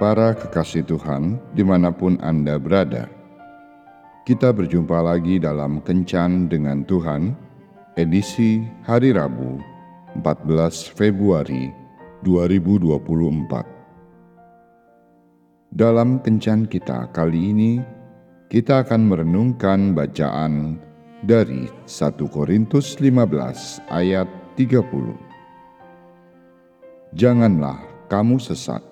Para kekasih Tuhan, di mana pun Anda berada, kita berjumpa lagi dalam Kencan dengan Tuhan, edisi hari Rabu, 14 Februari 2024. Dalam Kencan kita kali ini, kita akan merenungkan bacaan dari 1 Korintus 15 ayat 30. Janganlah kamu sesat.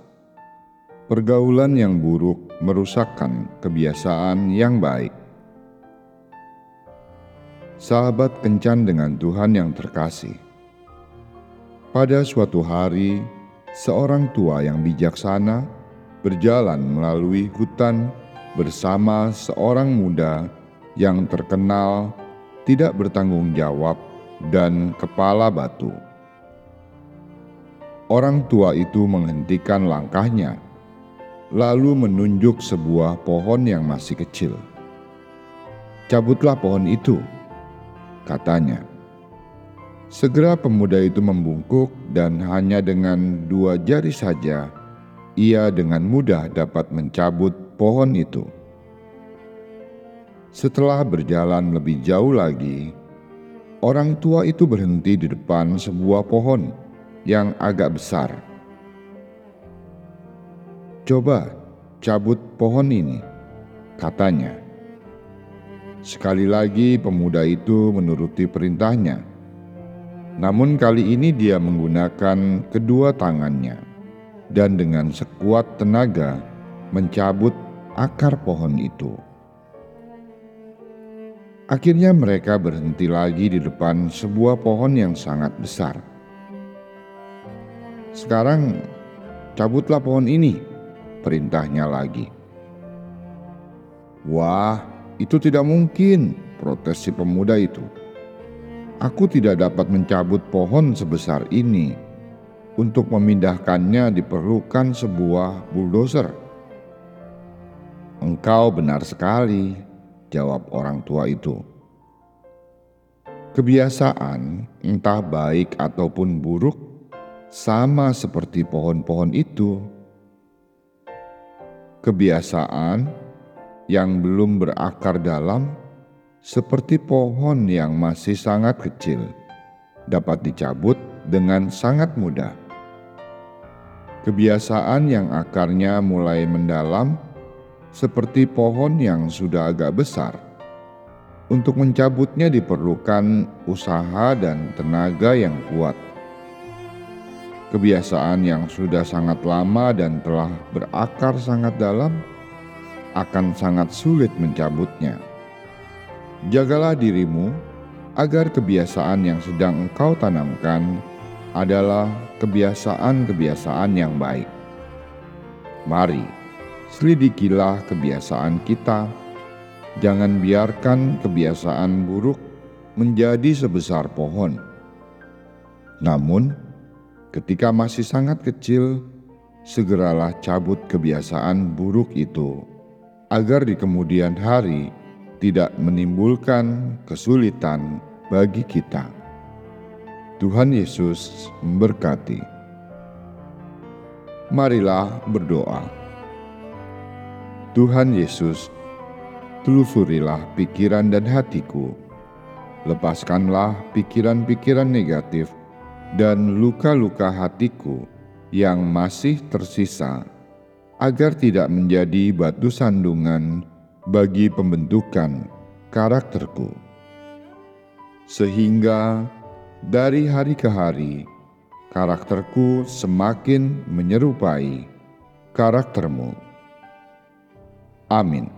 Pergaulan yang buruk merusakkan kebiasaan yang baik. Sahabat kencan dengan Tuhan yang terkasih. Pada suatu hari, seorang tua yang bijaksana berjalan melalui hutan bersama seorang muda yang terkenal tidak bertanggung jawab dan kepala batu. Orang tua itu menghentikan langkahnya, lalu menunjuk sebuah pohon yang masih kecil. "Cabutlah pohon itu," katanya. Segera pemuda itu membungkuk, dan hanya dengan dua jari saja ia dengan mudah dapat mencabut pohon itu. Setelah berjalan lebih jauh lagi, orang tua itu berhenti di depan sebuah pohon yang agak besar. "Coba cabut pohon ini," katanya. Sekali lagi, pemuda itu menuruti perintahnya. Namun, kali ini dia menggunakan kedua tangannya dan dengan sekuat tenaga mencabut akar pohon itu. Akhirnya, mereka berhenti lagi di depan sebuah pohon yang sangat besar. Sekarang cabutlah pohon ini, perintahnya lagi. Wah, itu tidak mungkin, protes si pemuda itu. Aku tidak dapat mencabut pohon sebesar ini. Untuk memindahkannya diperlukan sebuah bulldozer. Engkau benar sekali, jawab orang tua itu. Kebiasaan, entah baik ataupun buruk, sama seperti pohon-pohon itu. Kebiasaan yang belum berakar dalam, seperti pohon yang masih sangat kecil, dapat dicabut dengan sangat mudah. Kebiasaan yang akarnya mulai mendalam, seperti pohon yang sudah agak besar. Untuk mencabutnya diperlukan usaha dan tenaga yang kuat kebiasaan yang sudah sangat lama dan telah berakar sangat dalam akan sangat sulit mencabutnya. Jagalah dirimu agar kebiasaan yang sedang engkau tanamkan adalah kebiasaan-kebiasaan yang baik. Mari, selidikilah kebiasaan kita. Jangan biarkan kebiasaan buruk menjadi sebesar pohon. Namun, Ketika masih sangat kecil, segeralah cabut kebiasaan buruk itu, agar di kemudian hari tidak menimbulkan kesulitan bagi kita. Tuhan Yesus memberkati. Marilah berdoa. Tuhan Yesus, telusurilah pikiran dan hatiku. Lepaskanlah pikiran-pikiran negatif dan luka-luka hatiku yang masih tersisa, agar tidak menjadi batu sandungan bagi pembentukan karakterku, sehingga dari hari ke hari karakterku semakin menyerupai karaktermu. Amin.